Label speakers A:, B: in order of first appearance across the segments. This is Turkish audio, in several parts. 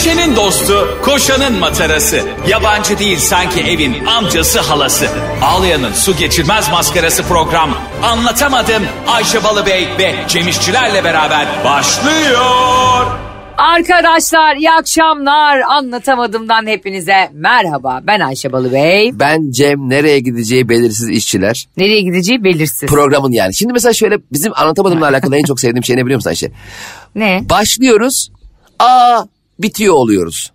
A: Ayşe'nin dostu, koşanın matarası. Yabancı değil sanki evin amcası halası. Ağlayan'ın su geçirmez maskarası program. Anlatamadım Ayşe Balıbey ve Cemişçilerle beraber başlıyor.
B: Arkadaşlar iyi akşamlar. Anlatamadımdan hepinize merhaba. Ben Ayşe Balıbey.
C: Ben Cem nereye gideceği belirsiz işçiler.
B: Nereye gideceği belirsiz.
C: Programın yani. Şimdi mesela şöyle bizim anlatamadığımla alakalı en çok sevdiğim şey ne biliyor musun Ayşe?
B: ne?
C: Başlıyoruz. Aa bitiyor oluyoruz.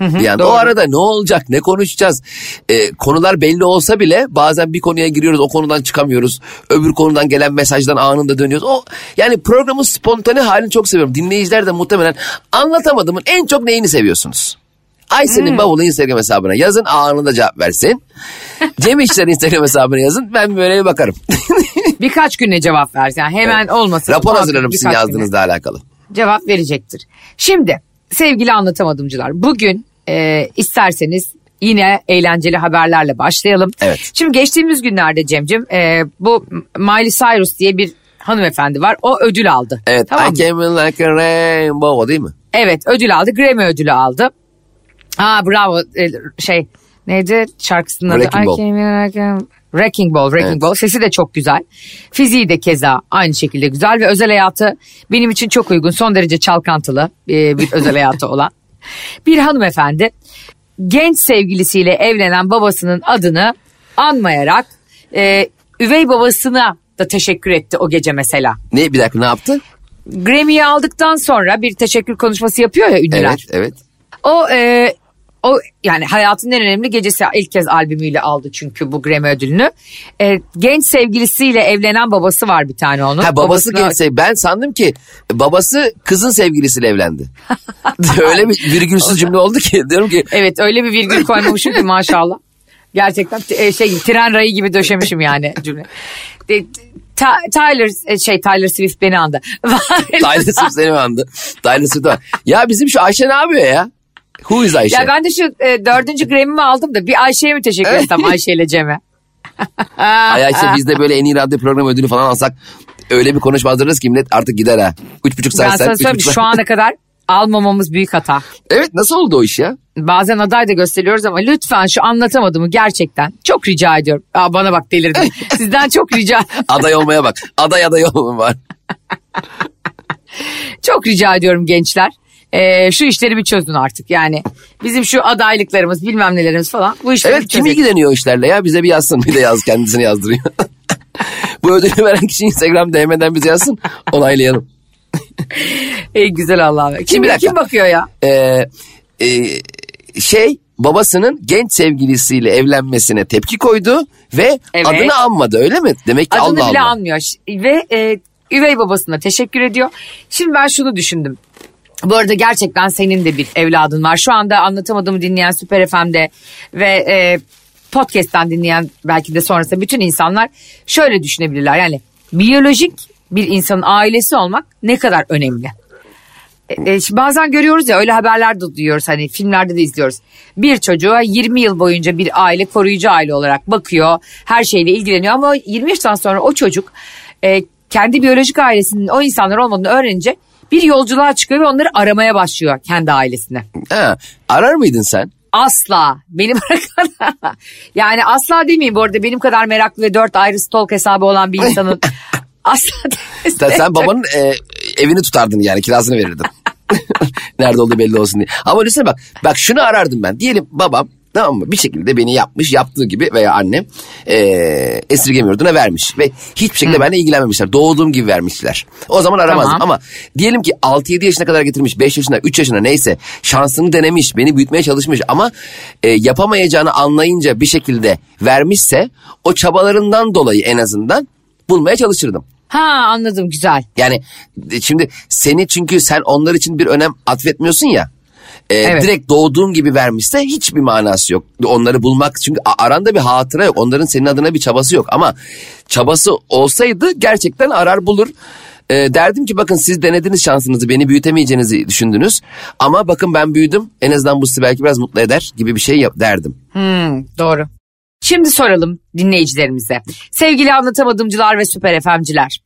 C: Yani o
B: doğru.
C: arada ne olacak, ne konuşacağız? Ee, konular belli olsa bile bazen bir konuya giriyoruz, o konudan çıkamıyoruz. Öbür konudan gelen mesajdan anında dönüyoruz. O yani programın spontane halini çok seviyorum. Dinleyiciler de muhtemelen anlatamadığımın en çok neyini seviyorsunuz? Ayşe'nin bavulu Instagram hesabına yazın anında cevap versin. Cem İşler Instagram hesabına yazın ben böyle bir bakarım.
B: Birkaç güne cevap versin. Yani hemen olmasın.
C: Rapor hazırlarım sizin
B: güne
C: yazdığınızla alakalı.
B: Cevap verecektir. Şimdi sevgili anlatamadımcılar bugün e, isterseniz yine eğlenceli haberlerle başlayalım.
C: Evet.
B: Şimdi geçtiğimiz günlerde Cem'cim e, bu Miley Cyrus diye bir hanımefendi var. O ödül aldı.
C: Evet
B: Tamam?
C: I came in like a rainbow değil mi?
B: Evet ödül aldı. Grammy ödülü aldı. Aa bravo E, şey neydi şarkısının adı?
C: Wrecking Ball.
B: Wrecking Ball, Wrecking
C: Evet.
B: Ball. Sesi de çok güzel. Fiziği de keza aynı şekilde güzel ve özel hayatı benim için çok uygun. Son derece çalkantılı e, bir özel hayatı olan. Bir hanımefendi genç sevgilisiyle evlenen babasının adını anmayarak e, üvey babasına da teşekkür etti o gece mesela.
C: Ne bir dakika ne yaptı?
B: Grammy'yi aldıktan sonra bir teşekkür konuşması yapıyor ya ünlüler.
C: Evet evet.
B: O e, o yani hayatının en önemli gecesi ilk kez albümüyle aldı çünkü bu Grammy ödülünü. E, genç sevgilisiyle evlenen babası var bir tane onun.
C: Ha babası
B: Babasına-
C: gençse ben sandım ki babası kızın sevgilisiyle evlendi. Öyle bir virgülsüz cümle oldu ki diyorum ki
B: Evet öyle bir virgül koymamışım ki maşallah. Gerçekten e, şey tren rayı gibi döşemişim yani cümle. De, Ta- Tyler e, şey Tyler Swift beni andı.
C: Tyler Swift seni andı? Tyler Swift. Ya bizim şu Ayşe ne yapıyor ya? Who is Ayşe?
B: ya ben de şu e, dördüncü Grammy'mi aldım da bir Ayşe'ye mi teşekkür etsem Ayşe ile Cem'e?
C: Ay Ayşe biz de böyle en iyi radyo programı ödülü falan alsak öyle bir konuşma hazırlarız ki millet artık gider ha. Üç buçuk
B: Ben
C: saat sen,
B: sana
C: üç
B: söyleyeyim
C: buçuk
B: şu ana kadar almamamız büyük hata.
C: Evet nasıl oldu o iş ya?
B: Bazen aday da gösteriyoruz ama lütfen şu anlatamadığımı gerçekten çok rica ediyorum. Aa, bana bak delirdim. Sizden çok rica
C: Aday olmaya bak. Aday aday olma var.
B: çok rica ediyorum gençler. Ee, şu işleri bir çözün artık yani. Bizim şu adaylıklarımız bilmem nelerimiz falan bu işleri
C: Evet kim ilgileniyor o işlerle ya? Bize bir yazsın. Bir de yaz kendisini yazdırıyor. Bu ödülü veren kişi Instagram DM'den bize yazsın. Onaylayalım.
B: Ey güzel Allah'ım. Kim,
C: dakika.
B: kim bakıyor ya?
C: Ee, e, şey babasının genç sevgilisiyle evlenmesine tepki koydu ve
B: Evet.
C: adını anmadı öyle mi? Demek ki
B: Adını
C: Allah
B: bile
C: Allah.
B: anmıyor. Ve e, üvey babasına teşekkür ediyor. Şimdi ben şunu düşündüm. Bu arada gerçekten senin de bir evladın var. Şu anda anlatamadığımı dinleyen Süper FM'de ve e, podcast'ten dinleyen belki de sonrasında bütün insanlar şöyle düşünebilirler. Yani biyolojik bir insanın ailesi olmak ne kadar önemli. E, e, bazen görüyoruz ya öyle haberler de duyuyoruz hani filmlerde de izliyoruz. Bir çocuğa 20 yıl boyunca bir aile koruyucu aile olarak bakıyor. Her şeyle ilgileniyor ama 20 yaştan sonra o çocuk e, kendi biyolojik ailesinin o insanlar olmadığını öğrenince bir yolculuğa çıkıyor ve onları aramaya başlıyor kendi ailesine.
C: Ha, arar mıydın sen?
B: Asla benim yani asla demeyeyim bu arada benim kadar meraklı ve dört ayrı stalk hesabı olan bir insanın asla
C: Sen, sen babanın e, evini tutardın yani kirasını verirdin. Nerede olduğu belli olsun diye. Ama düşünsene bak. Bak şunu arardım ben. Diyelim babam tamam mı bir şekilde beni yapmış yaptığı gibi veya annem e, esirgeme yurduna vermiş. Ve hiçbir şekilde benimle ilgilenmemişler. Doğduğum gibi vermişler. O zaman aramazdım
B: Tamam.
C: ama diyelim ki 6-7 yaşına kadar getirmiş 5 yaşına 3 yaşına neyse şansını denemiş beni büyütmeye çalışmış ama e, yapamayacağını anlayınca bir şekilde vermişse o çabalarından dolayı en azından bulmaya çalışırdım.
B: Ha anladım güzel.
C: Yani e, şimdi seni çünkü sen onlar için bir önem atfetmiyorsun ya. E,
B: Evet.
C: Direkt doğduğun gibi vermişse hiçbir manası yok. Onları bulmak çünkü aranda bir hatıra yok. Onların senin adına bir çabası yok. Ama çabası olsaydı gerçekten arar bulur. E, derdim ki bakın siz denediniz şansınızı beni büyütemeyeceğinizi düşündünüz. Ama bakın ben büyüdüm en azından bu sizi belki biraz mutlu eder gibi bir şey yap, derdim.
B: Hmm, doğru. Şimdi soralım dinleyicilerimize. Sevgili anlatamadımcılar ve süper efemciler.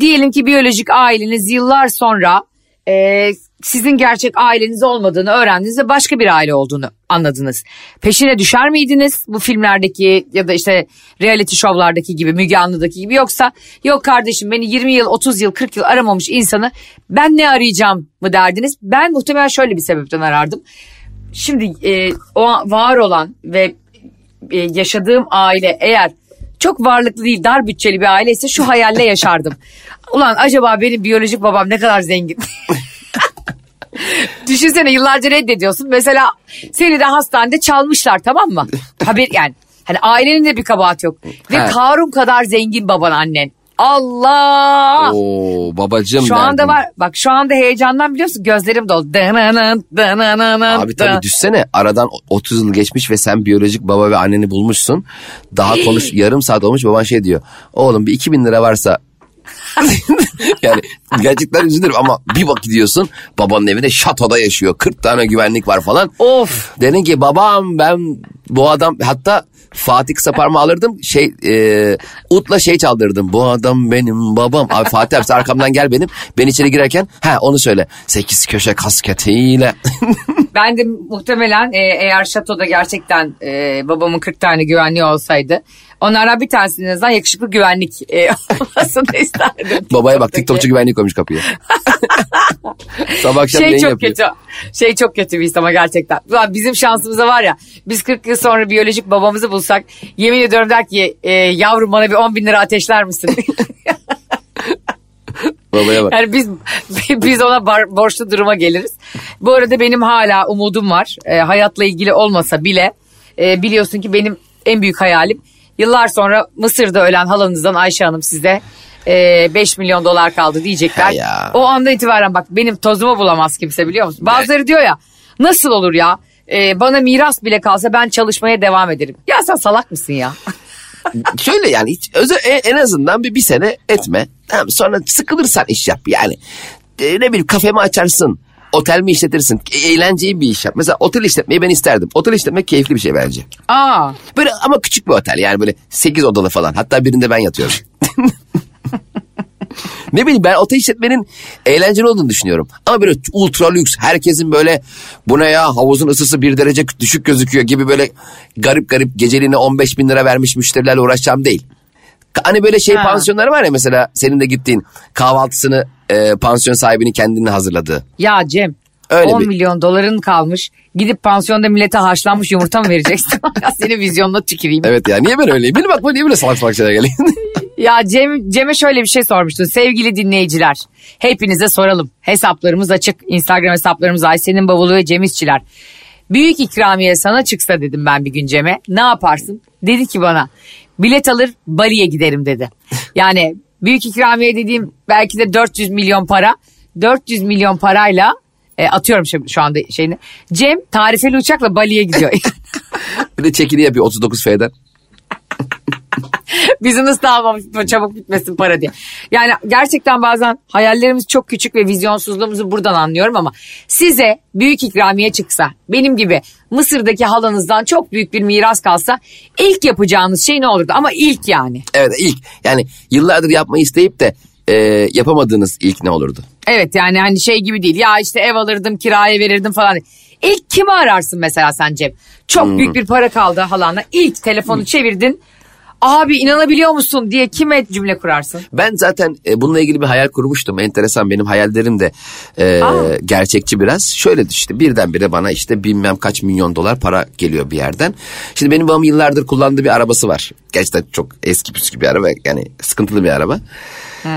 B: Diyelim ki biyolojik aileniz yıllar sonra e, sizin gerçek aileniz olmadığını öğrendiniz ve başka bir aile olduğunu anladınız. Peşine düşer miydiniz bu filmlerdeki ya da işte reality şovlardaki gibi Müge Anlı'daki gibi yoksa yok kardeşim beni 20 yıl 30 yıl 40 yıl aramamış insanı ben ne arayacağım mı derdiniz? Ben muhtemelen şöyle bir sebepten arardım. Şimdi e, o var olan ve e, yaşadığım aile eğer çok varlıklı değil dar bütçeli bir aile ise şu hayalle yaşardım. Ulan acaba benim biyolojik babam ne kadar zengin? Düşünsene yıllarca reddediyorsun. Mesela seni de hastanede çalmışlar tamam mı? Haber yani. Hani ailenin de bir kabahat yok. Ve. Karun kadar zengin baban annen. Allah!
C: Oo babacım
B: Şu anda
C: derdim.
B: var bak şu anda heyecandan biliyorsun gözlerim dolu. Dınanın, dınanın,
C: Abi tabii düşsene aradan 30 yıl geçmiş ve sen biyolojik baba ve anneni bulmuşsun. Daha konuş yarım saat olmuş baban şey diyor. Oğlum bir 2000 lira varsa yani gerçekten üzülürüm ama bir bak gidiyorsun babanın evinde şatoda yaşıyor 40 tane güvenlik var falan.
B: Of.
C: Dedin ki babam ben bu adam hatta Fatih kısa parmağı alırdım şey e, utla şey çaldırdım bu adam benim babam. Abi Fatih abi arkamdan gel benim. Ben içeri girerken ha onu söyle. Sekiz köşe kasketiyle.
B: Ben de muhtemelen e, eğer şatoda gerçekten e, babamın 40 tane güvenliği olsaydı onlardan bir tanesinin azından yakışıklı güvenlik e, olmasını isterdim.
C: babaya bak. TikTokçu güvenlik koymuş kapıya sabah akşam
B: Şey çok
C: yapıyor.
B: kötü. Şey çok kötü bir his ama gerçekten. Ulan bizim şansımıza var ya biz 40 yıl sonra biyolojik babamızı bulsak yemin ediyorum der ki e, yavrum bana bir 10 bin lira ateşler misin?
C: babaya bak
B: Yani biz biz ona bar- borçlu duruma geliriz. Bu arada benim hala umudum var. E, hayatla ilgili olmasa bile e, biliyorsun ki benim en büyük hayalim yıllar sonra Mısır'da ölen halanızdan Ayşe Hanım size e, 5 milyon dolar kaldı diyecekler.
C: Ya.
B: O anda itibaren bak benim tozumu bulamaz kimse biliyor musun? Bazıları diyor ya nasıl olur ya E, bana miras bile kalsa ben çalışmaya devam ederim. Ya sen salak mısın ya?
C: şöyle yani hiç, özel, en- en azından bir, bir sene etme tamam, sonra sıkılırsan iş yap yani E, ne bileyim kafe mi açarsın otel mi işletirsin E, eğlenceli bir iş yap mesela otel işletmeyi ben isterdim otel işletmek keyifli bir şey bence
B: Aa,
C: Böyle ama küçük bir otel yani böyle 8 odalı falan. Hatta birinde ben yatıyorum. ne bileyim ben otel işletmenin eğlenceli olduğunu düşünüyorum. Ama böyle ultra lüks herkesin böyle bu ne ya havuzun ısısı bir derece düşük gözüküyor gibi böyle garip garip geceliğine 15 bin lira vermiş müşterilerle uğraşacağım değil. Hani böyle şey
B: Ha.
C: pansiyonlar var ya mesela senin de gittiğin kahvaltısını e, pansiyon sahibinin kendini hazırladığı.
B: Ya Cem
C: Öyle
B: 10
C: bir-
B: milyon doların kalmış. Gidip pansiyonda millete haşlanmış yumurta mı vereceksin? ya senin vizyonuna tüküreyim.
C: Evet ya niye ben öyleyim? Benim aklıma niye böyle salak salak şeyler geliyor?
B: Ya Cem, Cem'e şöyle bir şey sormuştun. Sevgili dinleyiciler hepinize soralım. Hesaplarımız açık. Instagram hesaplarımız Ayşe'nin bavulu ve Cem İşçiler. Büyük ikramiye sana çıksa dedim ben bir gün Cem'e. Ne yaparsın? Dedi ki bana bilet alır Bali'ye giderim dedi. Yani büyük ikramiye dediğim belki de 400 milyon para. 400 milyon parayla e, atıyorum şimdi şu anda şeyini. Cem tarifeli uçakla Bali'ye gidiyor.
C: bir de çekini yapıyor 39 F'den.
B: Bizim nasıl almamız çabuk bitmesin para diye. Yani gerçekten bazen hayallerimiz çok küçük ve vizyonsuzluğumuzu buradan anlıyorum ama size büyük ikramiye çıksa benim gibi Mısır'daki halanızdan çok büyük bir miras kalsa ilk yapacağınız şey ne olurdu? Ama ilk yani.
C: Evet ilk yani yıllardır yapmayı isteyip de e, yapamadığınız ilk ne olurdu?
B: Evet yani hani şey gibi değil ya işte ev alırdım kiraya verirdim falan. İlk kimi ararsın mesela sen Cem? Çok büyük bir para kaldı halana. İlk telefonu çevirdin. Abi inanabiliyor musun diye kime cümle kurarsın?
C: Ben zaten e, bununla ilgili bir hayal kurmuştum. Enteresan benim hayallerim de e,
B: Aa.
C: gerçekçi biraz. Şöyle işte birdenbire bana işte bilmem kaç milyon dolar para geliyor bir yerden. Şimdi benim babam yıllardır kullandığı bir arabası var. Gerçekten çok eski püskü bir araba yani sıkıntılı bir araba.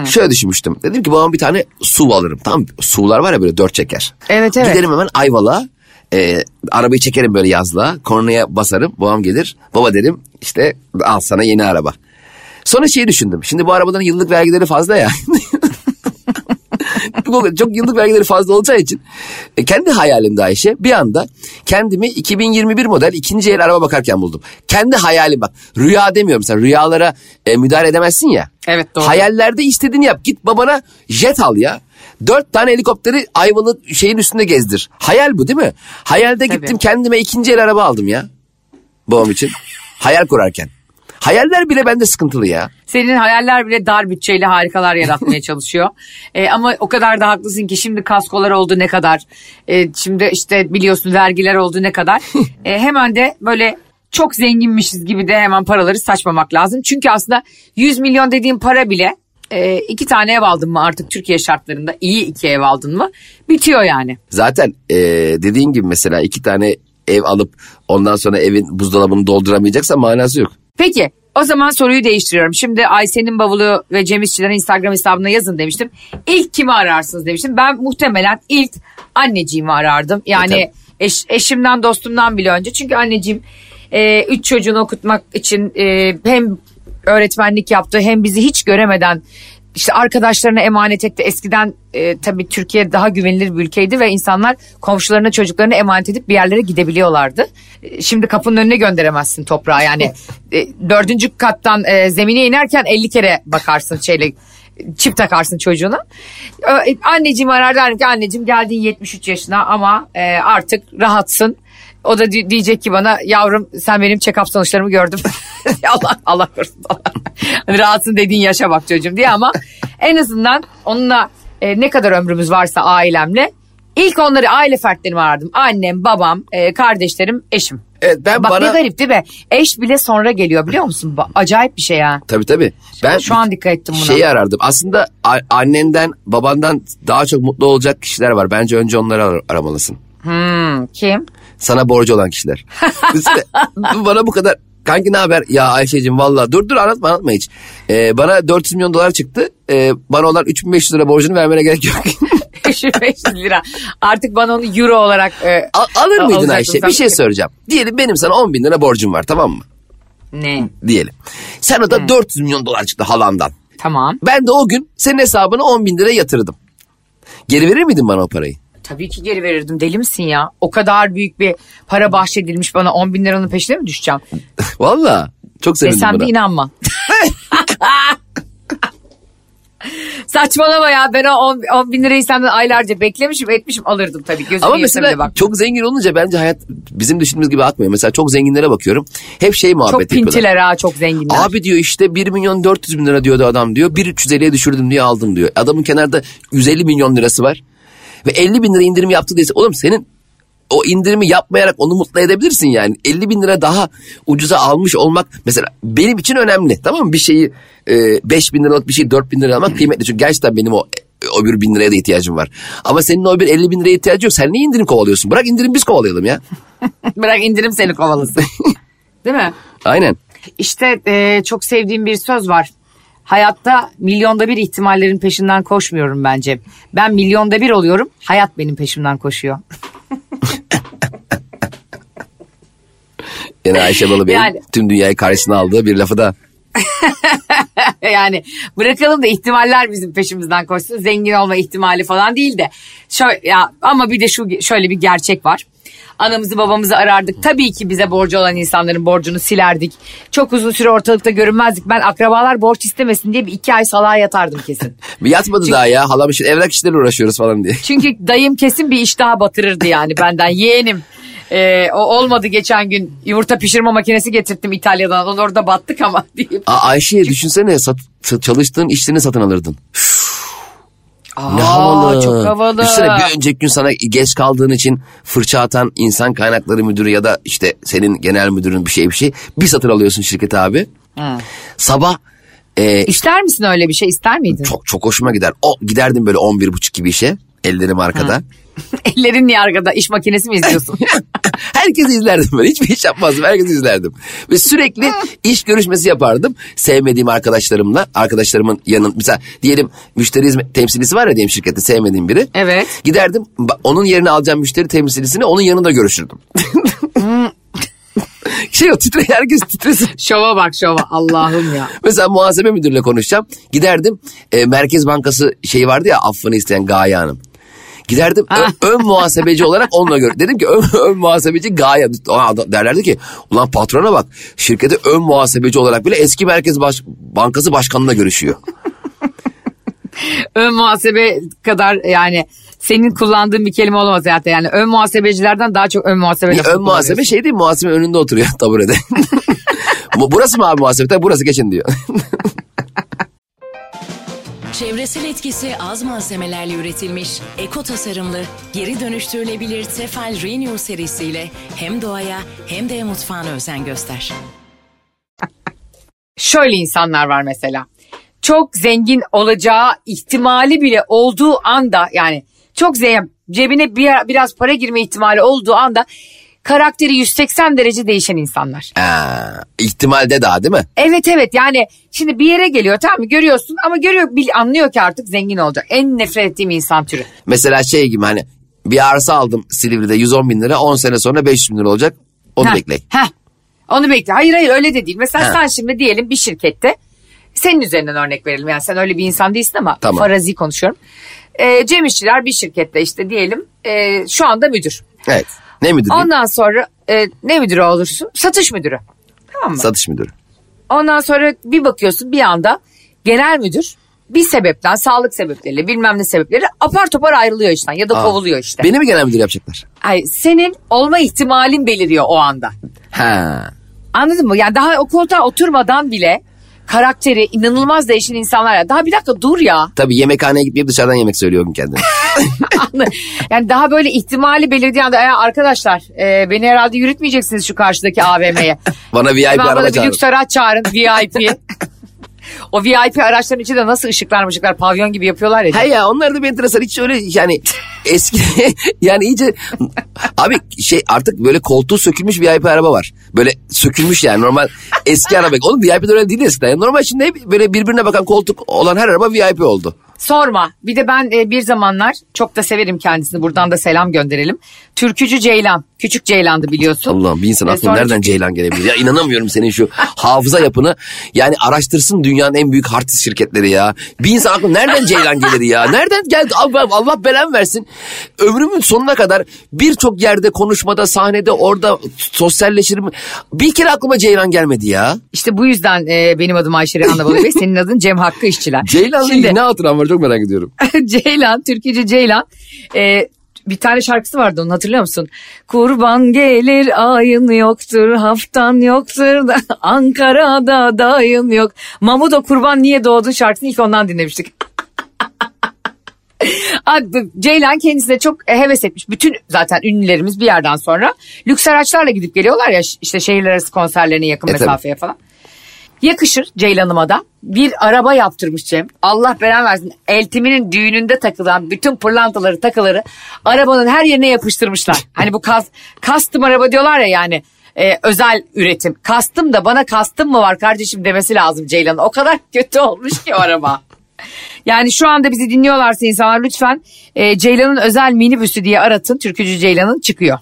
C: Şöyle düşünmüştüm. Dedim ki babam bir tane SUV alırım. Tamam SUV'lar var ya böyle dört çeker.
B: Evet, evet.
C: Giderim hemen Ayvalık'a. E, arabayı çekerim böyle yazlığa. Kornaya basarım. Babam gelir. Baba derim işte al sana yeni araba. Sonra şeyi düşündüm. Şimdi bu arabaların yıllık vergileri fazla ya. Bu çok yıllık vergileri fazla olacağı için e, kendi hayalimde Ayşe bir anda kendimi 2021 model ikinci el araba bakarken buldum. Kendi hayalim bak rüya demiyorum sen rüyalara e, müdahale edemezsin ya.
B: Evet, doğru.
C: Hayallerde istediğini yap git babana jet al ya. Dört tane helikopteri Ayvalık şeyin üstünde gezdir. Hayal bu değil mi? Hayalde
B: Tabii.
C: gittim kendime ikinci el araba aldım ya. Babam için. Hayal kurarken. Hayaller bile bende sıkıntılı ya.
B: Senin hayaller bile dar bütçeyle harikalar yaratmaya çalışıyor. E, ama o kadar da haklısın ki şimdi kaskolar oldu ne kadar. E, şimdi işte biliyorsun vergiler oldu ne kadar. E, hemen de böyle çok zenginmişiz gibi de hemen paraları saçmamak lazım. Çünkü aslında 100 milyon dediğim para bile e, iki tane ev aldın mı artık Türkiye şartlarında iyi iki ev aldın mı bitiyor yani.
C: Zaten e, dediğin gibi mesela iki tane ev alıp ondan sonra evin buzdolabını dolduramayacaksa manası yok.
B: Peki o zaman soruyu değiştiriyorum. Şimdi Ayşe'nin bavulu ve Cem İşçilerin Instagram hesabına yazın demiştim. İlk kimi ararsınız demiştim. Ben muhtemelen ilk anneciğimi arardım. Yani
C: E,
B: eş- eşimden dostumdan bile önce. Çünkü anneciğim e, üç çocuğunu okutmak için e, hem öğretmenlik yaptı hem bizi hiç göremeden işte arkadaşlarına emanet etti. Eskiden e, tabii Türkiye daha güvenilir bir ülkeydi ve insanlar komşularına çocuklarını emanet edip bir yerlere gidebiliyorlardı. E, Şimdi kapının önüne gönderemezsin toprağa yani. E, dördüncü kattan e, zemine inerken 50 kere bakarsın şeyle çip takarsın çocuğuna. E, Anneciğimi arar derim ki anneciğim geldin 73 yaşına ama e, artık rahatsın. O da di- diyecek ki bana yavrum sen benim check-up sonuçlarımı gördüm. Allah Allah korusun. Hani rahatsın dediğin yaşa bak çocuğum diye ama en azından onunla e, ne kadar ömrümüz varsa ailemle ilk onları aile fertlerimi arardım. Annem, babam, e, kardeşlerim, eşim.
C: Evet ben
B: Bak
C: bana...
B: ne garip değil mi? Eş bile sonra geliyor biliyor musun? Acayip bir şey ha.
C: Tabii tabii. Ben
B: Şu an dikkat ettim buna.
C: Şeyi arardım. Aslında annenden babandan daha çok mutlu olacak kişiler var. Bence önce onları ar- aramalısın.
B: Hmm, kim?
C: Sana borcu olan kişiler. İşte bana bu kadar kanki ne haber? Ya Ayşe'cim valla dur dur anlatma anlatma hiç. Ee, bana 400 milyon dolar çıktı. Ee, bana olan 3500 lira borcunu vermene gerek yok.
B: 500 lira. Artık bana onu euro olarak e,
C: Al- alır mıydın Ayşe?
B: sen.
C: Bir şey soracağım. Diyelim benim sana 10 bin lira borcum var tamam mı?
B: Ne?
C: Diyelim. Sen o da 400 milyon dolar çıktı halandan.
B: Tamam.
C: Ben de o gün senin hesabına 10 bin lira yatırdım. Geri verir miydin bana o parayı?
B: Tabii ki geri verirdim. Deli misin ya? O kadar büyük bir para bahşedilmiş bana 10 bin liranın peşine mi düşeceğim?
C: Valla. Çok sevindim
B: Desem
C: buna.
B: de inanma. Saçmalama ya ben o 10, 10 bin lirayı senden aylarca beklemişim etmişim alırdım tabii. Gözümün
C: Ama mesela çok zengin olunca bence hayat bizim düşündüğümüz gibi akmıyor. Mesela çok zenginlere bakıyorum. Hep şey muhabbet
B: Çok
C: yapıyorlar.
B: pintiler ha çok zenginler.
C: Abi diyor işte 1 milyon 400 bin lira diyordu adam diyor. 1 350'ye düşürdüm diye aldım diyor. Adamın kenarda 150 milyon lirası var. Ve 50 bin lira indirim yaptı diyse oğlum senin o indirimi yapmayarak onu mutlu edebilirsin yani. 50 bin lira daha ucuza almış olmak mesela benim için önemli tamam mı? Bir şeyi e, 5 bin liralık bir şeyi 4 bin lira almak kıymetli. Çünkü gerçekten benim o o bir bin liraya da ihtiyacım var. Ama senin o bir 50 bin liraya ihtiyacı yok. Sen niye indirim kovalıyorsun? Bırak indirim biz kovalayalım ya.
B: Bırak indirim seni kovalasın. Değil mi?
C: Aynen.
B: İşte e, çok sevdiğim bir söz var. Hayatta milyonda bir ihtimallerin peşinden koşmuyorum bence. Ben milyonda bir oluyorum. Hayat benim peşimden koşuyor.
C: Yani Ayşe Balıbey'in
B: Yani-
C: tüm dünyayı karşısına aldığı bir lafı da
B: yani bırakalım da ihtimaller bizim peşimizden koşsun. Zengin olma ihtimali falan değil de. Şöyle, ya, ama bir de şu şöyle bir gerçek var. Anamızı babamızı arardık. Tabii ki bize borcu olan insanların borcunu silerdik. Çok uzun süre ortalıkta görünmezdik. Ben akrabalar borç istemesin diye bir iki ay salağa yatardım kesin.
C: bir yatmadı daha ya halam için evrak işleriyle uğraşıyoruz falan diye.
B: Çünkü dayım kesin bir iş daha batırırdı yani benden. Yeğenim. Ee, o olmadı geçen gün yumurta pişirme makinesi getirttim İtalya'dan. Onu orada battık ama deyip.
C: Aa, Ayşe düşünsene sat, çalıştığın işlerini satın alırdın. Ne
B: Aa,
C: havalı.
B: Çok havalı.
C: Düşünsene bir önceki gün sana geç kaldığın için fırça atan insan kaynakları müdürü ya da işte senin genel müdürün bir şey bir şey. Bir satın alıyorsun şirkete abi. Sabah e,
B: İster misin öyle bir şey ister miydin?
C: çok çok hoşuma gider. O giderdim böyle 11 buçuk gibi işe. Ellerim arkada.
B: Ellerin niye arkada iş makinesi mi izliyorsun?
C: Herkesi izlerdim ben. Hiçbir iş yapmazdım. Herkesi izlerdim. Ve sürekli iş görüşmesi yapardım. Sevmediğim arkadaşlarımla. Arkadaşlarımın yanın mesela diyelim müşteri hizmet temsilcisi var ya diyelim şirkette sevmediğim biri.
B: Evet.
C: Giderdim onun yerine alacağım müşteri temsilcisini onun yanında görüşürdüm. şey o titre herkes titresin.
B: şova bak şova Allah'ım ya.
C: Mesela muhasebe müdürüyle konuşacağım. Giderdim e, Merkez Bankası şey vardı ya affını isteyen Gaye Hanım. Giderdim ö- ön muhasebeci olarak onunla gör. Dedim ki ön, ön muhasebeci Gaye. Derlerdi ki ulan patrona bak şirkete ön muhasebeci olarak bile eski Merkez Baş- Bankası Başkanı'na görüşüyor.
B: Ön muhasebe kadar yani senin kullandığın bir kelime olamaz zaten. Yani ön muhasebecilerden daha çok ön muhasebe lafı
C: ön muhasebe şey değil muhasebe önünde oturuyor taburede. Bu burası mı abi muhasebe? Tabii burası geçin diyor.
D: Çevresel etkisi az malzemelerle üretilmiş, eko tasarımlı, geri dönüştürülebilir Tefal Renew serisiyle hem doğaya hem de mutfağına özen göster.
B: Şöyle insanlar var mesela. Çok zengin olacağı ihtimali bile olduğu anda yani çok zengin cebine bir, biraz para girme ihtimali olduğu anda karakteri 180 derece değişen insanlar.
C: Aa, ihtimalde daha değil mi?
B: Evet evet yani şimdi bir yere geliyor tamam mı görüyorsun ama görüyor bil, anlıyor ki artık zengin olacak. En nefret ettiğim insan türü.
C: Mesela şey gibi hani bir arsa aldım Silivri'de 110 bin lira 10 sene sonra 500 bin lira olacak. Onu
B: Heh,
C: bekleyin.
B: heh. Onu bekle. Hayır hayır öyle de değil. Mesela
C: Heh.
B: sen şimdi diyelim bir şirkette senin üzerinden örnek verelim. Yani sen öyle bir insan değilsin ama
C: Tamam.
B: farazi konuşuyorum. Ee, Cem İşçiler bir şirkette işte diyelim e, şu anda müdür.
C: Evet. Ne müdürü?
B: Ondan sonra e, ne müdürü olursun? Satış müdürü. Tamam mı?
C: Satış müdürü.
B: Ondan sonra bir bakıyorsun bir anda genel müdür bir sebepten sağlık sebepleriyle bilmem ne sebepleri apar topar ayrılıyor işten ya da
C: Aa,
B: kovuluyor işte.
C: Beni mi genel müdür yapacaklar?
B: Ay, senin olma ihtimalin beliriyor o anda.
C: Ha.
B: Anladın mı? Yani daha o koltuğa oturmadan bile karakteri inanılmaz değişen insanlar ya. Daha bir dakika dur ya.
C: Tabii yemekhaneye gitmeyip dışarıdan yemek söylüyor o gün kendine.
B: yani daha böyle ihtimali belirdiği anda "Ya arkadaşlar e, beni herhalde yürütmeyeceksiniz şu karşıdaki AVM'ye.
C: Bana VIP
B: Hemen bana
C: araba
B: bir
C: çağırın.
B: lüks araç çağırın VIP. O VIP araçların içinde nasıl ışıklar mışıklar pavyon gibi yapıyorlar ya.
C: He ya onlar da bir enteresan hiç öyle yani eski yani iyice abi şey artık böyle koltuğu sökülmüş VIP araba var. Böyle sökülmüş yani normal eski araba. Oğlum VIP de öyle değil eskiden. Normal şimdi hep böyle birbirine bakan koltuk olan her araba VIP oldu.
B: Sorma. Bir de ben e, bir zamanlar çok da severim kendisini. Buradan da selam gönderelim. Türkücü Ceylan. Küçük Ceylan'dı biliyorsun.
C: Allah'ım bir insan aklına nereden Ceylan gelebilir? Ya inanamıyorum senin şu hafıza yapını. Yani araştırsın dünyanın en büyük hard disk şirketleri ya. Bir insan aklına nereden Ceylan gelir ya? Nereden geldi? Allah, Allah belan versin. Ömrümün sonuna kadar birçok yerde konuşmada, sahnede, orada sosyalleşirim. Bir kere aklıma Ceylan gelmedi ya.
B: İşte bu yüzden e, benim adım Ayşe Rehan'la Bey. Senin adın Cem Hakkı İşçiler.
C: Ceylan'la
B: Şimdi
C: ne hatıran var çok merak ediyorum.
B: Ceylan, Türkücü Ceylan. e, bir tane şarkısı vardı onu hatırlıyor musun? Kurban gelir ayın yoktur, haftan yoktur da Ankara'da dayın yok. Mamudo kurban niye doğdun şarkısını ilk ondan dinlemiştik. Abi, Ceylan kendisine çok heves etmiş. Bütün zaten ünlülerimiz bir yerden sonra lüks araçlarla gidip geliyorlar ya işte şehirler arası konserlerine yakın
C: E, tabii.
B: mesafeye falan. Yakışır Ceylan'ıma da. Bir araba yaptırmış Cem. Allah beren versin. Eltiminin düğününde takılan bütün pırlantaları takıları arabanın her yerine yapıştırmışlar. Hani bu kas, custom araba diyorlar ya yani e, özel üretim. Kastım da bana kastım mı var kardeşim demesi lazım Ceylan'ın. O kadar kötü olmuş ki o araba. Yani şu anda bizi dinliyorlarsa insanlar lütfen e, Ceylan'ın özel minibüsü diye aratın. Türkücü Ceylan'ın çıkıyor.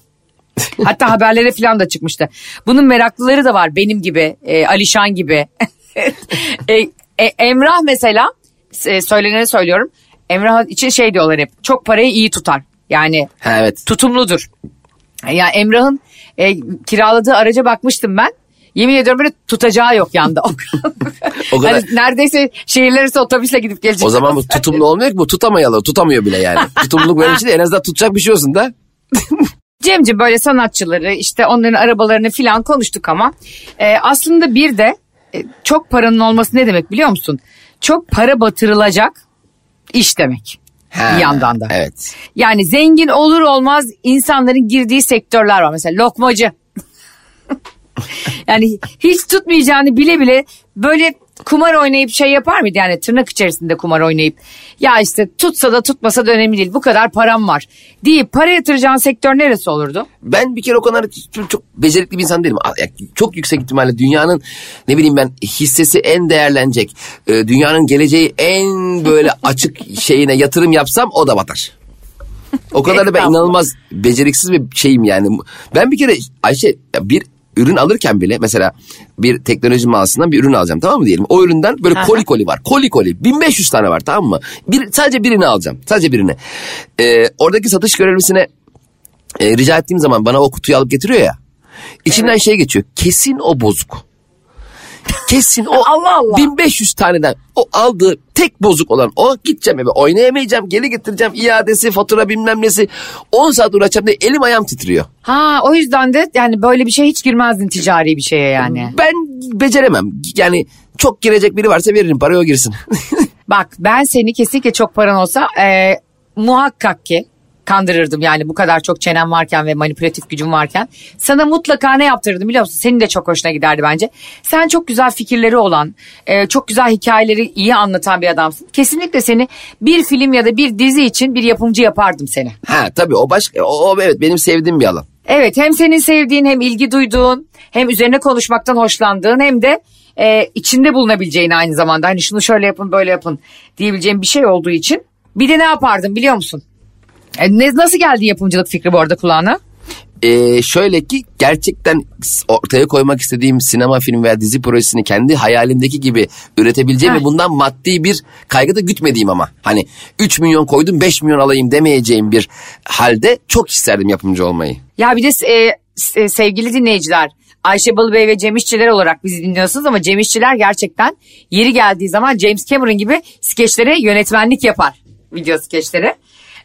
B: Hatta haberlere falan da çıkmıştı. Bunun meraklıları da var benim gibi, e, Alişan gibi. E, e, Emrah mesela e, söyleneni söylüyorum. Emrah için şey diyorlar hep çok parayı iyi tutar. Yani
C: Ha, evet.
B: tutumludur. Ya Emrah'ın e, kiraladığı araca bakmıştım ben. Yemin ediyorum böyle tutacağı yok yanda. O
C: kadar-
B: Yani neredeyse şehirler arası otobüsle gidip gelecek.
C: O zaman bu tutumlu olmuyor ki bu tutamayalı tutamıyor bile yani. Tutumluluk böyle bir şey değil. En azından tutacak bir şey olsun da.
B: Cemci böyle sanatçıları işte onların arabalarını filan konuştuk ama e, aslında bir de e, çok paranın olması ne demek biliyor musun? Çok para batırılacak iş demek.
C: Ha,
B: bir yandan da.
C: Evet.
B: Yani zengin olur olmaz insanların girdiği sektörler var. Mesela lokmacı. yani hiç tutmayacağını bile bile böyle kumar oynayıp şey yapar mıydı? Yani tırnak içerisinde kumar oynayıp ya işte tutsa da tutmasa da önemli değil bu kadar param var deyip para yatıracağın sektör neresi olurdu?
C: Ben bir kere o kadar çok, çok becerikli bir insan değilim. Çok yüksek ihtimalle dünyanın ne bileyim ben hissesi en değerlenecek. e, Dünyanın geleceği en böyle açık şeyine yatırım yapsam o da batar. O kadar da ben inanılmaz beceriksiz bir şeyim yani. Ben bir kere Ayşe bir ürün alırken bile mesela bir teknoloji mağazasından bir ürün alacağım tamam mı diyelim. O üründen böyle
B: Aha.
C: koli koli var. Koli koli 1500 tane var tamam mı? Bir, sadece birini alacağım. Sadece birini. Ee, oradaki satış görevlisine e, rica ettiğim zaman bana o kutuyu alıp getiriyor ya. İçinden şey geçiyor. Kesin o bozuk. Kesin o
B: Allah Allah.
C: 1500 taneden o aldığı tek bozuk olan o gideceğim eve oynayamayacağım geri getireceğim iadesi fatura bilmem nesi 10 saat uğraşacağım diye elim ayağım titriyor.
B: Ha o yüzden de yani böyle bir şey hiç girmezdin ticari bir şeye yani.
C: Ben beceremem. Yani çok girecek biri varsa veririm parayı o girsin.
B: Bak ben seni kesinlikle çok paran olsa e, muhakkak ki kandırırdım yani bu kadar çok çenem varken ve manipülatif gücüm varken. Sana mutlaka ne yaptırırdım biliyor musun? Senin de çok hoşuna giderdi bence. Sen çok güzel fikirleri olan, e, çok güzel hikayeleri iyi anlatan bir adamsın. Kesinlikle seni bir film ya da bir dizi için bir yapımcı yapardım seni.
C: ha tabii o başka o, o evet benim sevdiğim bir alan.
B: Evet hem senin sevdiğin hem ilgi duyduğun hem üzerine konuşmaktan hoşlandığın hem de e, içinde bulunabileceğin aynı zamanda hani şunu şöyle yapın böyle yapın diyebileceğin bir şey olduğu için. Bir de ne yapardım biliyor musun? E, ne, nasıl geldi yapımcılık fikri bu arada kulağına?
C: Ee, şöyle ki gerçekten ortaya koymak istediğim sinema, film veya dizi projesini kendi hayalimdeki gibi üretebileceğim ve bundan maddi bir kaygı da gütmediğim ama hani 3 milyon koydum 5 milyon alayım demeyeceğim bir halde çok isterdim yapımcı olmayı.
B: Ya bir de e, s- sevgili dinleyiciler Ayşe Balıbey ve Cem İşçiler olarak bizi dinliyorsunuz ama Cem İşçiler gerçekten yeri geldiği zaman James Cameron gibi skeçlere yönetmenlik yapar. Video skeçleri.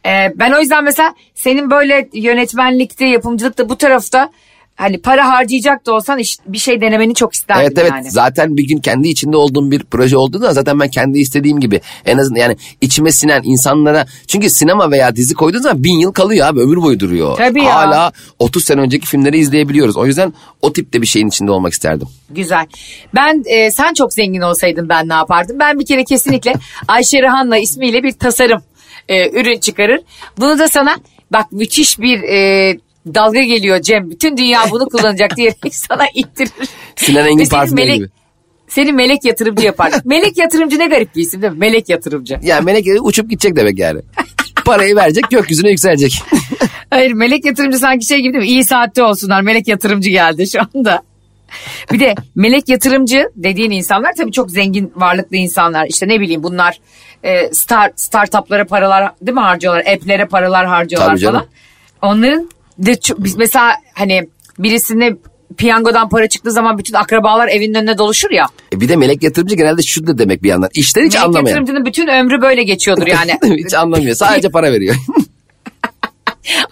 B: E, ben o yüzden mesela senin böyle yönetmenlikte, yapımcılıkta bu tarafta hani para harcayacak da olsan iş- bir şey denemeni çok isterdim
C: Evet evet
B: yani.
C: zaten bir gün kendi içinde olduğum bir proje olduğunda zaten ben kendi istediğim gibi en azından yani içime sinen insanlara çünkü sinema veya dizi koyduğun zaman bin yıl kalıyor abi ömür boyu duruyor.
B: Tabii ya.
C: Hala 30 sene önceki filmleri izleyebiliyoruz o yüzden o tipte bir şeyin içinde olmak isterdim.
B: Güzel. Ben e, sen çok zengin olsaydın ben ne yapardım? Ben bir kere kesinlikle Ayşe Rehan'la ismiyle bir tasarım e, ürün çıkarır. Bunu da sana bak müthiş bir e, dalga geliyor Cem. Bütün dünya bunu kullanacak diyerek sana ittirir.
C: Sinan Engin
B: senin
C: parfümleri
B: melek-
C: gibi.
B: Seni melek yatırımcı yapar. melek yatırımcı ne garip bir isim değil mi? Melek yatırımcı.
C: Yani melek uçup gidecek demek yani. Parayı verecek gökyüzüne yükselecek.
B: Hayır melek yatırımcı sanki şey gibi değil mi? İyi saatte olsunlar melek yatırımcı geldi şu anda. Bir de melek yatırımcı dediğin insanlar tabii çok zengin varlıklı insanlar. İşte ne bileyim bunlar e, star startuplara paralar değil mi harcıyorlar? App'lere paralar harcıyorlar
C: Tabii canım.
B: falan. Onların de çok- biz mesela hani birisine piyangodan para çıktığı zaman bütün akrabalar evinin önüne doluşur ya.
C: E bir de melek yatırımcı genelde şu da demek bir yandan. İşten hiç
B: melek
C: anlamayan.
B: yatırımcının bütün ömrü böyle geçiyordur yani.
C: hiç anlamıyor. Sadece para veriyor.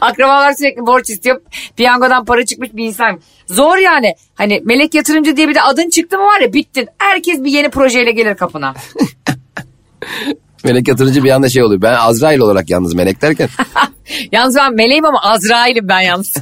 B: Akrabalar sürekli borç istiyor. Piyangodan para çıkmış bir insan. Zor yani. Hani melek yatırımcı diye bir de adın çıktı mı var ya bittin. Herkes bir yeni projeyle gelir kapına.
C: melek yatırımcı bir anda şey oluyor. Ben Azrail olarak yalnız melek derken.
B: Yalnız ben meleğim ama Azrail'im ben yalnız.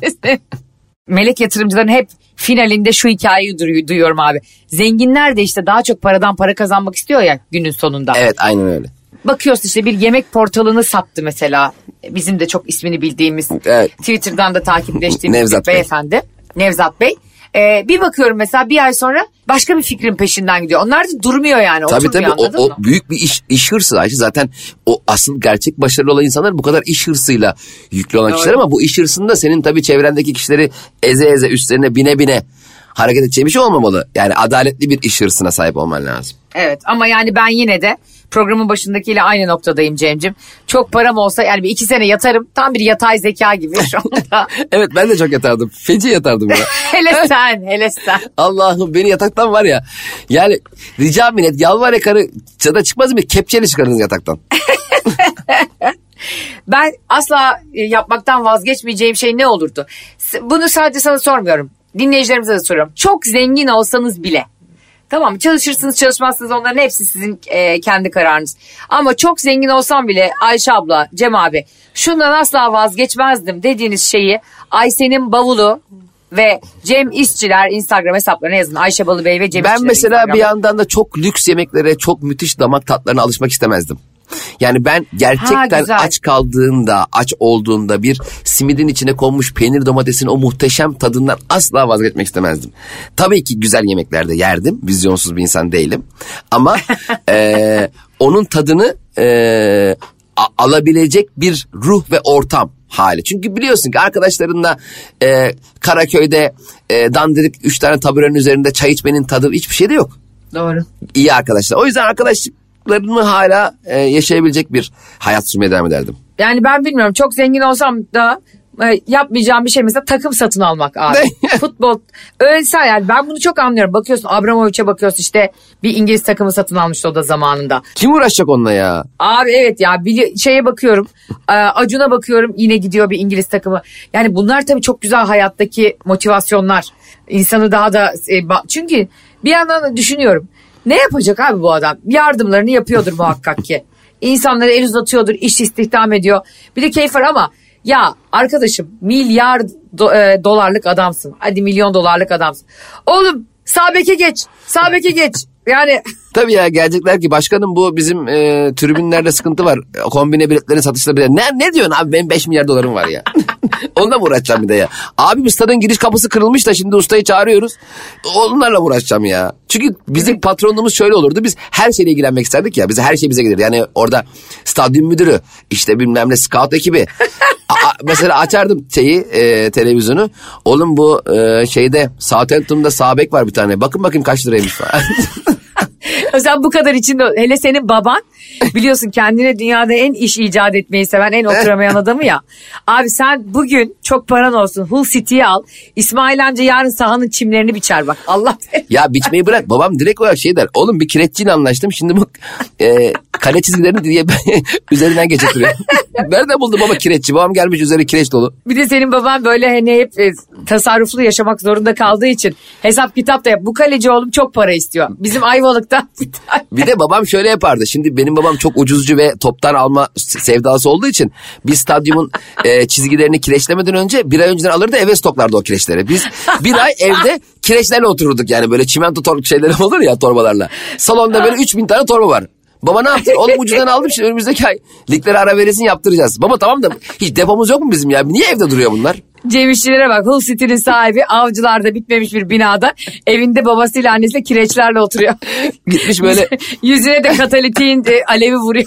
B: melek yatırımcıların hep finalinde şu hikayeyi duyu- duyuyorum abi. Zenginler de işte daha çok paradan para kazanmak istiyor ya günün sonunda.
C: evet aynen öyle.
B: Bakıyorsun işte bir yemek portalını sattı mesela. Bizim de çok ismini bildiğimiz
C: Evet.
B: Twitter'dan da takipleştiğimiz
C: Nevzat
B: bir
C: Bey.
B: beyefendi. Nevzat Bey. Ee, bir bakıyorum mesela bir ay sonra başka bir fikrin peşinden gidiyor. Onlar da durmuyor yani.
C: Tabii tabii o, o
B: mı?
C: büyük bir iş, iş hırsı Ayşe. Zaten o asıl gerçek başarılı olan insanlar bu kadar iş hırsıyla yüklü olan
B: Doğru.
C: kişiler ama bu iş hırsında senin tabii çevrendeki kişileri eze eze üstlerine bine bine hareket edeceği bir şey olmamalı. Yani adaletli bir iş hırsına sahip olman lazım.
B: Evet ama yani ben yine de programın başındakiyle aynı noktadayım Cem'cim. Çok param olsa yani bir iki sene yatarım. Tam bir yatay zeka gibi şu anda.
C: Evet ben de çok yatardım. Feci yatardım ya.
B: hele sen hele sen.
C: Allah'ım beni yataktan var ya. Yani rica minnet yalvar yakarı çada çıkmaz mı? Kepçeyle çıkarın yataktan.
B: Ben asla e, yapmaktan vazgeçmeyeceğim şey ne olurdu? Bunu sadece sana sormuyorum. Dinleyicilerimize de soruyorum. Çok zengin olsanız bile. Tamam çalışırsınız çalışmazsınız onların hepsi sizin e, kendi kararınız. Ama çok zengin olsam bile Ayşe abla, Cem abi şundan asla vazgeçmezdim dediğiniz şeyi Ayşe'nin bavulu ve Cem İşçiler Instagram hesaplarına yazın. Ayşe Balıbey ve Cem
C: Ben
B: İşçiler
C: mesela bir yandan da çok lüks yemeklere, çok müthiş damak tatlarına alışmak istemezdim. Yani ben gerçekten
B: Ha,
C: aç kaldığında, aç olduğunda bir simidin içine konmuş peynir domatesin o muhteşem tadından asla vazgeçmek istemezdim. Tabii ki güzel yemeklerde yerdim. Vizyonsuz bir insan değilim. Ama eee, onun tadını a- alabilecek bir ruh ve ortam hali. Çünkü biliyorsun ki arkadaşlarınla e, Karaköy'de e, dandirik üç tane taburenin üzerinde çay içmenin tadı hiçbir şey de yok.
B: Doğru.
C: İyi arkadaşlar. O yüzden arkadaşlıklarımı hala e, yaşayabilecek bir hayat sürmeye devam ederdim.
B: Yani ben bilmiyorum çok zengin olsam da e, yapmayacağım bir şey mesela takım satın almak abi. Futbol öyleyse yani ben bunu çok anlıyorum. Bakıyorsun Abramovich'e bakıyorsun işte bir İngiliz takımı satın almıştı o da zamanında.
C: Kim uğraşacak onunla ya?
B: Abi evet ya bir şeye bakıyorum e, Acun'a bakıyorum yine gidiyor bir İngiliz takımı. Yani bunlar tabii çok güzel hayattaki motivasyonlar. İnsanı daha da e, çünkü bir yandan da düşünüyorum. Ne yapacak abi bu adam? Yardımlarını yapıyordur muhakkak ki. İnsanlara el uzatıyordur, iş istihdam ediyor. Bir de keyif var ama ya arkadaşım milyar do- e, dolarlık adamsın. Hadi milyon dolarlık adamsın. Oğlum sağ geç. Sağ geç. Yani
C: Tabii ya gelecekler ki başkanım bu bizim e, tribünlerde sıkıntı var. Kombine biletlerin satışları bile. Ne, ne diyorsun abi benim 5 milyar dolarım var ya. Onunla mı uğraşacağım bir de ya? Abi bu stadın giriş kapısı kırılmış da şimdi ustayı çağırıyoruz. Onlarla uğraşacağım ya? Çünkü bizim patronluğumuz şöyle olurdu. Biz her şeyle ilgilenmek isterdik ya. Bize her şey bize gelir. Yani orada stadyum müdürü, işte bilmem ne scout ekibi. Mesela açardım şeyi e, televizyonu. Oğlum bu e, şeyde Southampton'da sağ bek var bir tane. Bakın bakayım kaç liraymış falan.
B: sen bu kadar içinde hele senin baban biliyorsun kendine dünyada en iş icat etmeyi seven en oturamayan adamı ya. Abi sen bugün çok paran olsun Hull City'yi al. İsmail amca yarın sahanın çimlerini biçer bak. Allah
C: Ya biçmeyi bırak. Babam direkt olarak şey der. Oğlum bir kireççiyle anlaştım. Şimdi bu e, kale çizgilerini diye üzerinden geçirtiyor. Nerede buldu baba kireççi? Babam gelmiş üzeri kireç dolu.
B: Bir de senin baban böyle hani hep e, tasarruflu yaşamak zorunda kaldığı için hesap kitap da yap. Bu kaleci oğlum çok para istiyor. Bizim Ayvalık'ta bir
C: de babam şöyle yapardı. Şimdi benim babam çok ucuzcu ve toptan alma sevdası olduğu için biz stadyumun e, çizgilerini kireçlemeden önce bir ay önceden alırdı eve stoklardı o kireçleri. Biz bir ay evde kireçlerle otururduk yani böyle çimento tor şeyleri olur ya torbalarla. Salonda böyle 3000 tane torba var. Baba ne yaptın? Oğlum ucuzdan aldım şimdi önümüzdeki ay liglere ara veresin yaptıracağız. Baba tamam da hiç depomuz yok mu bizim ya? Niye evde duruyor bunlar?
B: Cem İşçilere bak Hull City'nin sahibi avcılarda bitmemiş bir binada evinde babasıyla annesiyle kireçlerle oturuyor.
C: Gitmiş böyle
B: Yüzüne de katalitiğin e, alevi vuruyor.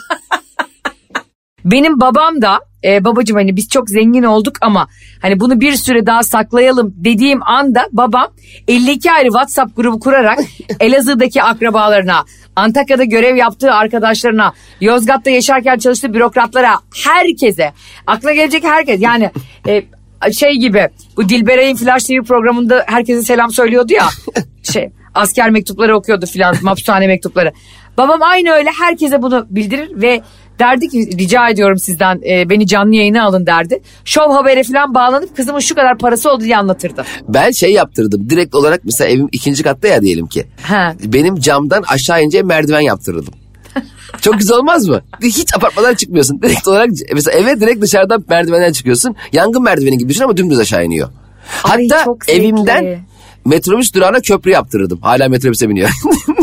B: Benim babam da e, babacım hani biz çok zengin olduk ama hani bunu bir süre daha saklayalım dediğim anda babam 52 ayrı WhatsApp grubu kurarak Elazığ'daki akrabalarına, Antakya'da görev yaptığı arkadaşlarına, Yozgat'ta yaşarken çalıştığı bürokratlara, herkese, akla gelecek herkes yani e, şey gibi bu Dilberay'ın Flash TV programında herkese selam söylüyordu ya şey asker mektupları okuyordu filan mahpushane mektupları. Babam aynı öyle herkese bunu bildirir ve derdi ki rica ediyorum sizden e, beni canlı yayına alın derdi. Şov habere falan bağlanıp kızımın şu kadar parası oldu diye anlatırdı.
C: ben şey yaptırdım. Direkt olarak mesela evim ikinci katta ya diyelim ki.
B: Ha.
C: Benim camdan aşağı ince merdiven yaptırırdım. Çok güzel olmaz mı? Hiç apartmadan çıkmıyorsun. Direkt olarak mesela eve direkt dışarıdan merdivenden çıkıyorsun. Yangın merdiveni gibi düşün ama dümdüz aşağı iniyor.
B: Ay,
C: Hatta evimden metrobüs durağına köprü yaptırırdım. Hala metrobüse biniyor.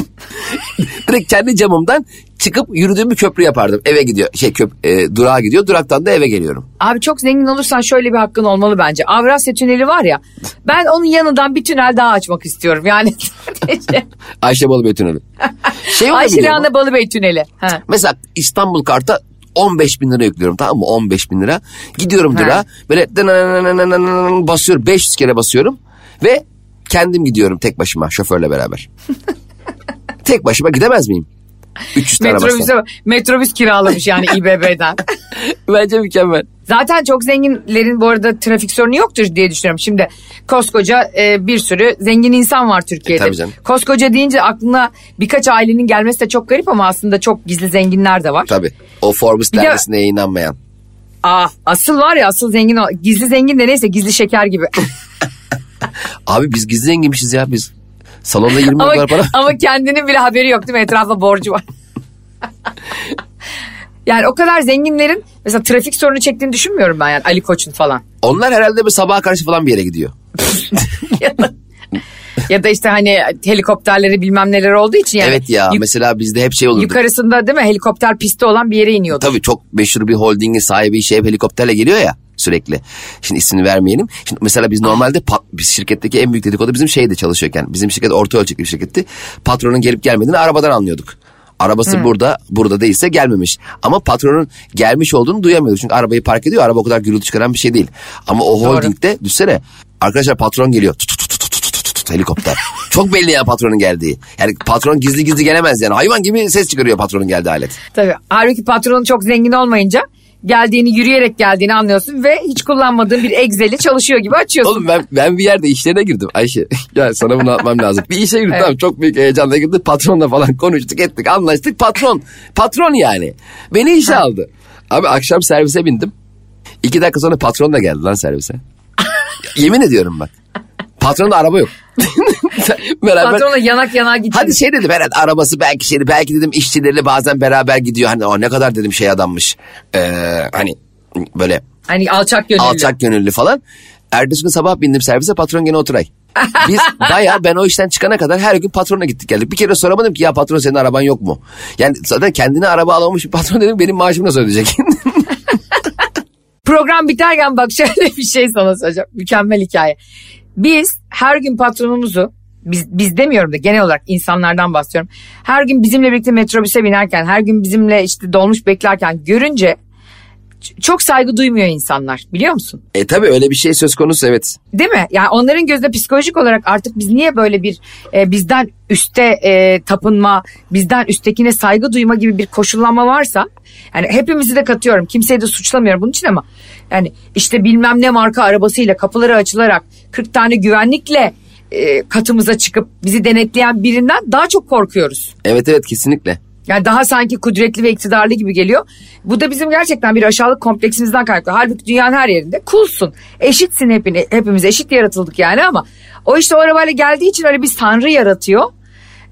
C: direkt kendi camımdan çıkıp yürüdüğüm bir köprü yapardım. Eve gidiyor. Şey köp e, durağa gidiyor. Duraktan da eve geliyorum.
B: Abi çok zengin olursan şöyle bir hakkın olmalı bence. Avrasya Tüneli var ya ben onun yanından bir tünel daha açmak istiyorum. Yani
C: Ayşe Balıbey Tüneli. Şey
B: Ayşe
C: mu?
B: Rihana Balıbey Tüneli. Ha.
C: Mesela İstanbul karta 15 bin lira yüklüyorum tamam mı 15 bin lira. Gidiyorum durağa böyle basıyorum 500 kere basıyorum ve kendim gidiyorum tek başıma şoförle beraber. Tek başıma gidemez miyim? 300 tane
B: Metrobüse, metrobüs kiralamış yani İBB'den.
C: Bence mükemmel.
B: Zaten çok zenginlerin bu arada trafik sorunu yoktur diye düşünüyorum. Şimdi koskoca e, bir sürü zengin insan var Türkiye'de.
C: E.
B: Koskoca deyince aklına birkaç ailenin gelmesi de çok garip ama aslında çok gizli zenginler de var.
C: Tabii. O Forbes
B: Bir de-
C: dergisinde yayınlanmayan.
B: Aa, asıl var ya asıl zengin o. Gizli zengin de neyse gizli şeker gibi.
C: Abi biz gizli zenginmişiz ya biz. Salonda 20
B: ama,
C: dolar para.
B: ama kendinin bile haberi yok değil mi? Etrafta borcu var. yani o kadar zenginlerin mesela trafik sorunu çektiğini düşünmüyorum ben yani Ali Koç'un falan.
C: Onlar herhalde bir sabaha karşı falan bir yere gidiyor.
B: ya, da, işte hani helikopterleri bilmem neler olduğu için yani.
C: evet ya mesela bizde hep şey olurdu.
B: Yukarısında değil mi helikopter pisti olan bir yere iniyordu.
C: Tabii çok meşhur bir holdingin sahibi şey helikopterle geliyor ya sürekli. Şimdi ismini vermeyelim. Şimdi mesela biz normalde pat, biz şirketteki en büyük dedikodu bizim şeyde çalışıyorken. Bizim şirket orta ölçekli bir şirketti. Patronun gelip gelmediğini arabadan anlıyorduk. Arabası burada, burada değilse gelmemiş. Ama patronun gelmiş olduğunu duyamıyorduk. Çünkü arabayı park ediyor. Araba o kadar gürültü çıkaran bir şey değil. Ama o holdingde düşsene. Arkadaşlar patron geliyor. Tut, tut, tut, tut, helikopter. Çok belli ya patronun geldiği. Yani patron gizli gizli gelemez yani. Hayvan gibi ses çıkarıyor patronun geldiği alet.
B: Tabii. Halbuki patronun çok zengin olmayınca geldiğini yürüyerek geldiğini anlıyorsun ve hiç kullanmadığın bir Excel'i çalışıyor gibi açıyorsun.
C: Oğlum ben, ben bir yerde işlerine girdim Ayşe. ya sana bunu atmam lazım. Bir işe girdim
B: Evet.
C: tamam çok büyük heyecanla girdim. Patronla falan konuştuk ettik anlaştık. Patron. Patron yani. Beni işe aldı. Abi akşam servise bindim. İki dakika sonra patron da geldi lan servise. Yemin ediyorum bak. Patronda araba yok. Beraber,
B: Patronla yanak yana gitti.
C: Hadi şey dedim herhalde arabası belki şeydi belki dedim işçileriyle bazen beraber gidiyor. Hani o ne kadar dedim şey adammış. Ee, hani böyle
B: Hani alçak gönüllü.
C: alçak gönüllü falan. Ertesi gün sabah bindim servise patron gene oturay. Biz baya ben o işten çıkana kadar her gün patrona gittik geldik. Bir kere soramadım ki ya patron senin araban yok mu? Yani zaten kendine araba alamamış bir patron dedim benim maaşımı nasıl ödeyecek?
B: Program biterken bak şöyle bir şey sana söyleyeceğim. Mükemmel hikaye. Biz her gün patronumuzu biz, biz demiyorum da genel olarak insanlardan bahsediyorum. Her gün bizimle birlikte metrobüse binerken, her gün bizimle işte dolmuş beklerken görünce çok saygı duymuyor insanlar biliyor musun?
C: e tabi öyle bir şey söz konusu evet.
B: Değil mi? Yani onların gözünde psikolojik olarak artık biz niye böyle bir e, bizden üste e, tapınma, bizden üsttekine saygı duyma gibi bir koşullanma varsa yani hepimizi de katıyorum. Kimseyi de suçlamıyorum bunun için ama yani işte bilmem ne marka arabasıyla kapıları açılarak 40 tane güvenlikle e, katımıza çıkıp bizi denetleyen birinden daha çok korkuyoruz.
C: Evet evet kesinlikle.
B: Yani daha sanki kudretli ve iktidarlı gibi geliyor. Bu da bizim gerçekten bir aşağılık kompleksimizden kaynaklı. Halbuki dünyanın her yerinde kulsun. Eşitsin hepini, hepimiz eşit yaratıldık yani ama o işte o arabayla geldiği için öyle bir tanrı yaratıyor.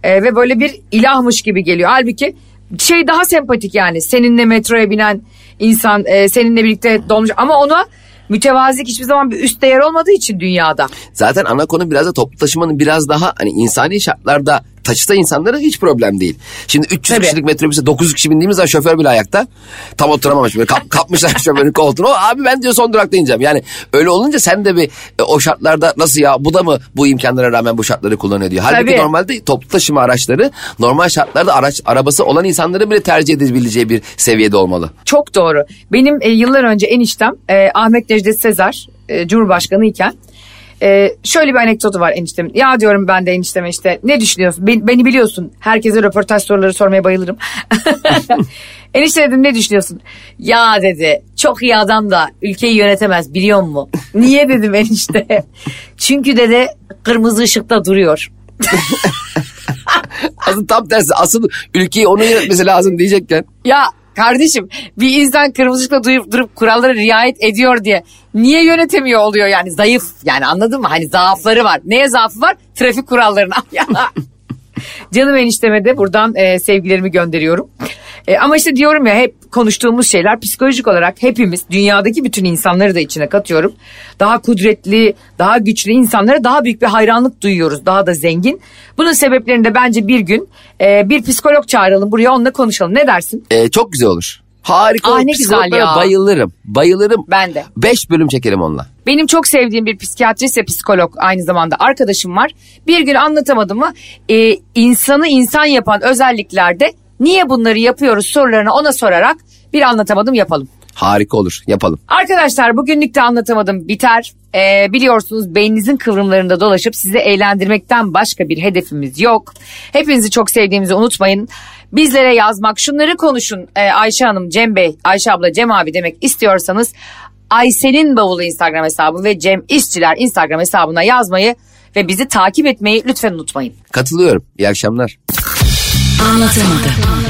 B: Ee, ve böyle bir ilahmış gibi geliyor. Halbuki şey daha sempatik yani seninle metroya binen insan e, seninle birlikte dolmuş ama ona mütevazilik hiçbir zaman bir üst değer olmadığı için dünyada.
C: Zaten ana konu biraz da toplu taşımanın biraz daha hani insani şartlarda taşısa insanlara hiç problem değil. Şimdi 300
B: Tabii.
C: kişilik metrobüse 900 kişi bindiğimiz zaman şoför bile ayakta. Tam oturamamış böyle kap- kapmışlar şoförün koltuğunu. O abi ben diyor son durakta ineceğim. Yani öyle olunca sen de bir e, o şartlarda nasıl ya bu da mı bu imkanlara rağmen bu şartları kullanıyor diyor. Halbuki
B: Tabii.
C: normalde toplu taşıma araçları normal şartlarda araç arabası olan insanların bile tercih edebileceği bir seviyede olmalı.
B: Çok doğru. Benim e, yıllar önce eniştem e, Ahmet Necdet Sezer e, Cumhurbaşkanı iken e, şöyle bir anekdotu var eniştem. Ya diyorum ben de enişteme işte ne düşünüyorsun? Ben- beni biliyorsun. Herkese röportaj soruları sormaya bayılırım. Enişte dedim ne düşünüyorsun? Ya dedi çok iyi adam da ülkeyi yönetemez biliyor musun? Niye dedim enişte? Çünkü dedi kırmızı ışıkta duruyor.
C: Asıl tam tersi asıl ülkeyi onun yönetmesi lazım diyecekken.
B: Ya kardeşim bir insan kırmızı ışıkta durup, kurallara riayet ediyor diye niye yönetemiyor oluyor yani zayıf yani anladın mı? Hani zaafları var. Neye zaafı var? Trafik kurallarına. Canım enişteme de buradan e, sevgilerimi gönderiyorum. E, ama işte diyorum ya hep konuştuğumuz şeyler psikolojik olarak hepimiz dünyadaki bütün insanları da içine katıyorum. Daha kudretli, daha güçlü insanlara daha büyük bir hayranlık duyuyoruz. Daha da zengin. Bunun sebeplerini de bence bir gün e, bir psikolog çağıralım buraya onunla konuşalım. Ne dersin?
C: Ee, çok güzel olur. Harika
B: Ah, ne güzel ya.
C: Bayılırım. Bayılırım.
B: Ben de.
C: Beş bölüm çekelim onunla.
B: Benim çok sevdiğim bir psikiyatrist ve psikolog aynı zamanda arkadaşım var. Bir gün anlatamadım mı e, insanı insan yapan özelliklerde niye bunları yapıyoruz sorularını ona sorarak bir anlatamadım yapalım.
C: Harika olur. Yapalım.
B: Arkadaşlar bugünlük de anlatamadım biter. Ee, biliyorsunuz beyninizin kıvrımlarında dolaşıp sizi eğlendirmekten başka bir hedefimiz yok. Hepinizi çok sevdiğimizi unutmayın. Bizlere yazmak, şunları konuşun Ee, Ayşe Hanım, Cem Bey, Ayşe abla, Cem abi demek istiyorsanız Ayşe'nin bavulu Instagram hesabı ve Cem İşçiler Instagram hesabına yazmayı ve bizi takip etmeyi lütfen unutmayın.
C: Katılıyorum. İyi akşamlar.
D: Anlatamadım.